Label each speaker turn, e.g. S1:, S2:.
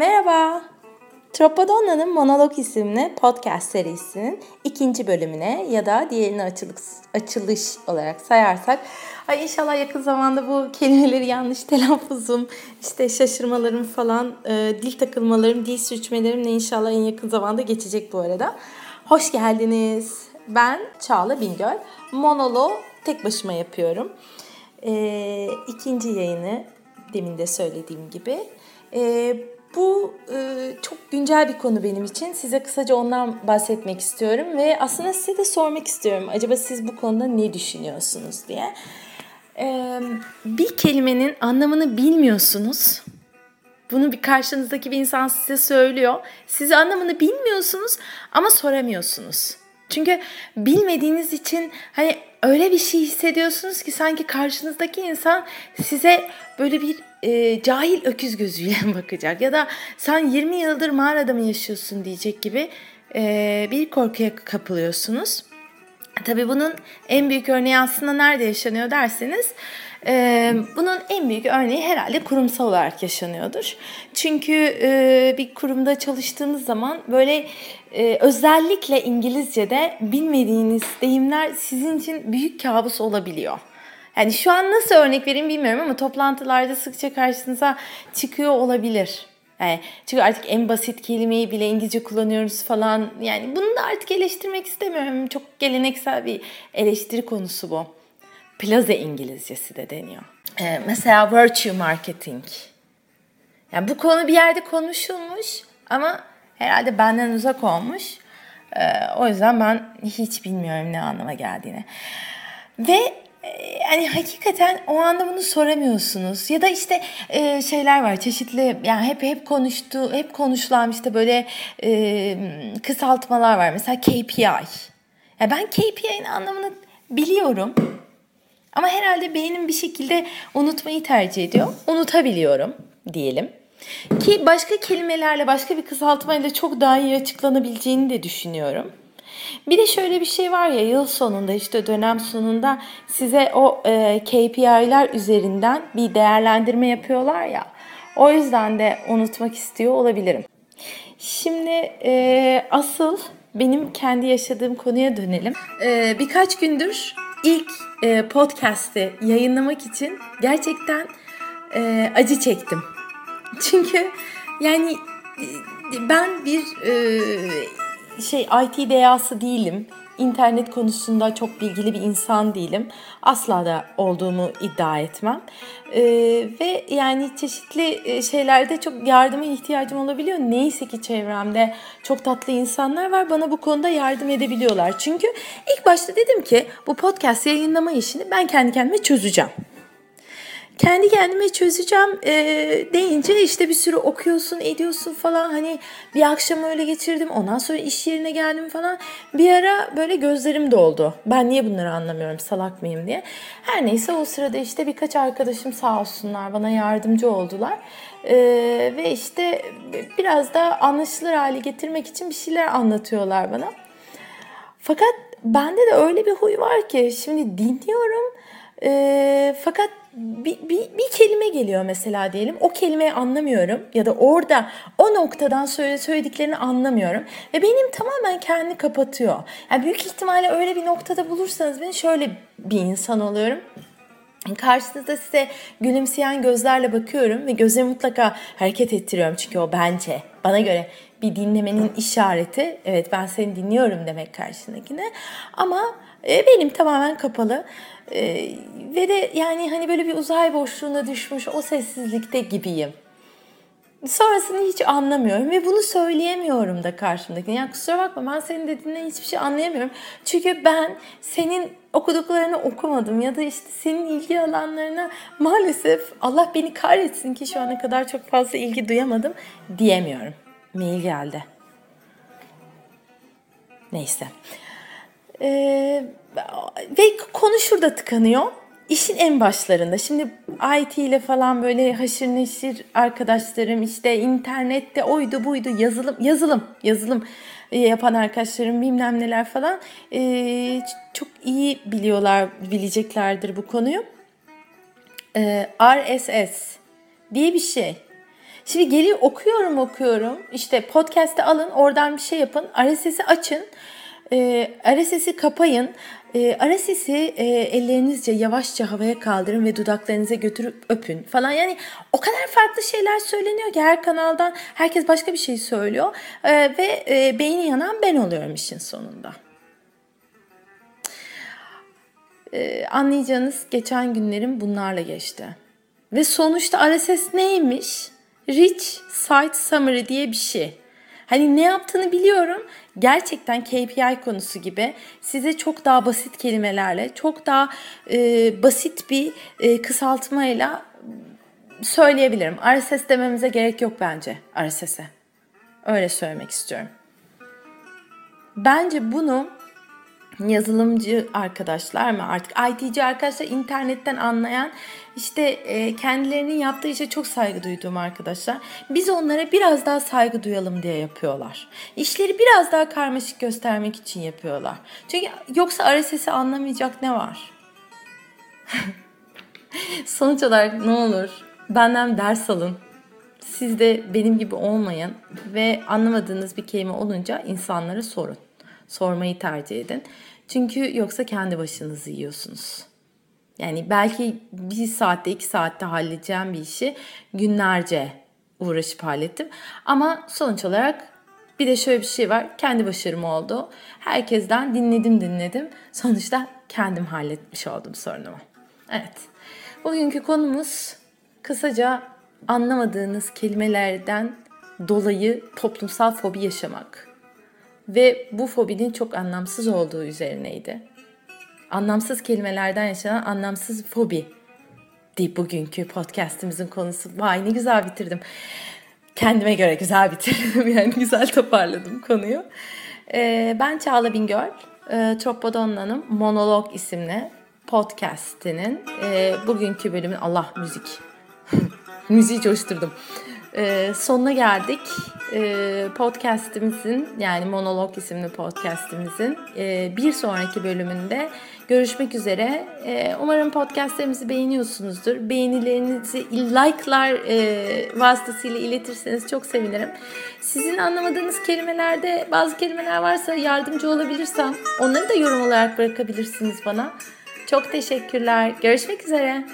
S1: Merhaba. Tropodonna'nın Monolog isimli podcast serisinin ikinci bölümüne ya da diğerini açılış, açılış olarak sayarsak ay inşallah yakın zamanda bu kelimeleri yanlış telaffuzum, işte şaşırmalarım falan, e, dil takılmalarım, dil sürçmelerimle inşallah en yakın zamanda geçecek bu arada. Hoş geldiniz. Ben Çağla Bingöl. Monolo tek başıma yapıyorum. E, ikinci yayını demin de söylediğim gibi. E, bu e, çok güncel bir konu benim için. Size kısaca ondan bahsetmek istiyorum ve aslında size de sormak istiyorum. Acaba siz bu konuda ne düşünüyorsunuz diye. E, bir kelimenin anlamını bilmiyorsunuz. Bunu bir karşınızdaki bir insan size söylüyor. Siz anlamını bilmiyorsunuz ama soramıyorsunuz. Çünkü bilmediğiniz için hani öyle bir şey hissediyorsunuz ki sanki karşınızdaki insan size böyle bir e, cahil öküz gözüyle bakacak ya da sen 20 yıldır mağarada mı yaşıyorsun diyecek gibi e, bir korkuya kapılıyorsunuz. Tabii bunun en büyük örneği aslında nerede yaşanıyor derseniz ee, bunun en büyük örneği herhalde kurumsal olarak yaşanıyordur. Çünkü e, bir kurumda çalıştığınız zaman böyle e, özellikle İngilizce'de bilmediğiniz deyimler sizin için büyük kabus olabiliyor. Yani şu an nasıl örnek vereyim bilmiyorum ama toplantılarda sıkça karşınıza çıkıyor olabilir. Yani çünkü artık en basit kelimeyi bile İngilizce kullanıyoruz falan. Yani bunu da artık eleştirmek istemiyorum. Çok geleneksel bir eleştiri konusu bu. Plaza İngilizcesi de deniyor. Ee, mesela virtue marketing. Yani bu konu bir yerde konuşulmuş ama herhalde benden uzak olmuş. Ee, o yüzden ben hiç bilmiyorum ne anlama geldiğini. Ve yani hakikaten o anda bunu soramıyorsunuz ya da işte e, şeyler var çeşitli yani hep hep konuştu hep konuşulan işte böyle e, kısaltmalar var mesela KPI. Yani ben KPI'nin anlamını biliyorum ama herhalde beynim bir şekilde unutmayı tercih ediyor. Unutabiliyorum diyelim. Ki başka kelimelerle, başka bir kısaltmayla çok daha iyi açıklanabileceğini de düşünüyorum. Bir de şöyle bir şey var ya yıl sonunda işte dönem sonunda size o e, KPI'ler üzerinden bir değerlendirme yapıyorlar ya. O yüzden de unutmak istiyor olabilirim. Şimdi e, asıl benim kendi yaşadığım konuya dönelim. E, birkaç gündür ilk e, podcast'i yayınlamak için gerçekten e, acı çektim. Çünkü yani e, ben bir e, şey IT deyası değilim. İnternet konusunda çok bilgili bir insan değilim. Asla da olduğumu iddia etmem. Ee, ve yani çeşitli e, şeylerde çok yardıma ihtiyacım olabiliyor. Neyse ki çevremde çok tatlı insanlar var. Bana bu konuda yardım edebiliyorlar. Çünkü ilk başta dedim ki bu podcast yayınlama işini ben kendi kendime çözeceğim kendi kendime çözeceğim e, deyince işte bir sürü okuyorsun ediyorsun falan. Hani bir akşam öyle geçirdim ondan sonra iş yerine geldim falan. Bir ara böyle gözlerim doldu. Ben niye bunları anlamıyorum salak mıyım diye. Her neyse o sırada işte birkaç arkadaşım sağ olsunlar bana yardımcı oldular. E, ve işte biraz da anlaşılır hale getirmek için bir şeyler anlatıyorlar bana. Fakat bende de öyle bir huy var ki şimdi dinliyorum e, fakat bir, bir, bir kelime geliyor mesela diyelim. O kelimeyi anlamıyorum ya da orada o noktadan söyle, söylediklerini anlamıyorum. Ve benim tamamen kendi kapatıyor. Yani büyük ihtimalle öyle bir noktada bulursanız ben şöyle bir insan oluyorum. Karşınızda size gülümseyen gözlerle bakıyorum ve gözlerimi mutlaka hareket ettiriyorum çünkü o bence bana göre bir dinlemenin işareti. Evet ben seni dinliyorum demek karşındakine ama e, benim tamamen kapalı. E, ve de yani hani böyle bir uzay boşluğuna düşmüş o sessizlikte gibiyim. Sonrasını hiç anlamıyorum ve bunu söyleyemiyorum da karşımdaki. Yani kusura bakma ben senin dediğinden hiçbir şey anlayamıyorum. Çünkü ben senin okuduklarını okumadım ya da işte senin ilgi alanlarına maalesef Allah beni kahretsin ki şu ana kadar çok fazla ilgi duyamadım diyemiyorum. Mail geldi. Neyse. Ee, ve konu şurada tıkanıyor. İşin en başlarında. Şimdi IT ile falan böyle haşır neşir arkadaşlarım işte internette oydu buydu yazılım yazılım yazılım yapan arkadaşlarım bilmem neler falan ee, çok iyi biliyorlar bileceklerdir bu konuyu. Ee, RSS diye bir şey. Şimdi geliyor okuyorum okuyorum. İşte podcast'te alın oradan bir şey yapın. RSS'i açın. E, RSS'i kapayın. E, RSS'i e, ellerinizce yavaşça havaya kaldırın ve dudaklarınıza götürüp öpün falan. Yani o kadar farklı şeyler söyleniyor ki her kanaldan herkes başka bir şey söylüyor. E, ve e, beyni yanan ben oluyorum işin sonunda. E, anlayacağınız geçen günlerim bunlarla geçti. Ve sonuçta RSS neymiş? Rich Site Summary diye bir şey. Hani ne yaptığını biliyorum. Gerçekten KPI konusu gibi size çok daha basit kelimelerle, çok daha e, basit bir e, kısaltmayla söyleyebilirim. RSS dememize gerek yok bence RSS'e. Öyle söylemek istiyorum. Bence bunu yazılımcı arkadaşlar mı artık IT'ci arkadaşlar internetten anlayan işte e, kendilerinin yaptığı işe çok saygı duyduğum arkadaşlar. Biz onlara biraz daha saygı duyalım diye yapıyorlar. İşleri biraz daha karmaşık göstermek için yapıyorlar. Çünkü yoksa RSS'i anlamayacak ne var? Sonuç olarak ne olur benden ders alın. Siz de benim gibi olmayın ve anlamadığınız bir kelime olunca insanlara sorun. Sormayı tercih edin. Çünkü yoksa kendi başınızı yiyorsunuz. Yani belki bir saatte iki saatte halledeceğim bir işi günlerce uğraşıp hallettim. Ama sonuç olarak bir de şöyle bir şey var. Kendi başarım oldu. Herkesten dinledim dinledim. Sonuçta kendim halletmiş oldum sorunumu. Evet. Bugünkü konumuz kısaca anlamadığınız kelimelerden dolayı toplumsal fobi yaşamak. Ve bu fobinin çok anlamsız olduğu üzerineydi. Anlamsız kelimelerden yaşanan anlamsız fobi diye bugünkü podcastimizin konusu. Vay ne güzel bitirdim. Kendime göre güzel bitirdim. Yani güzel toparladım konuyu. Ee, ben Çağla Bingöl. Ee, Tropodonna'nın Monolog isimli podcastinin e, bugünkü bölümün Allah müzik. Müziği coşturdum. Ee, sonuna geldik. Ee, podcastimizin yani Monolog isimli podcastimizin e, bir sonraki bölümünde görüşmek üzere. E, umarım podcastlerimizi beğeniyorsunuzdur. Beğenilerinizi like'lar e, vasıtasıyla iletirseniz çok sevinirim. Sizin anlamadığınız kelimelerde bazı kelimeler varsa yardımcı olabilirsem onları da yorum olarak bırakabilirsiniz bana. Çok teşekkürler. Görüşmek üzere.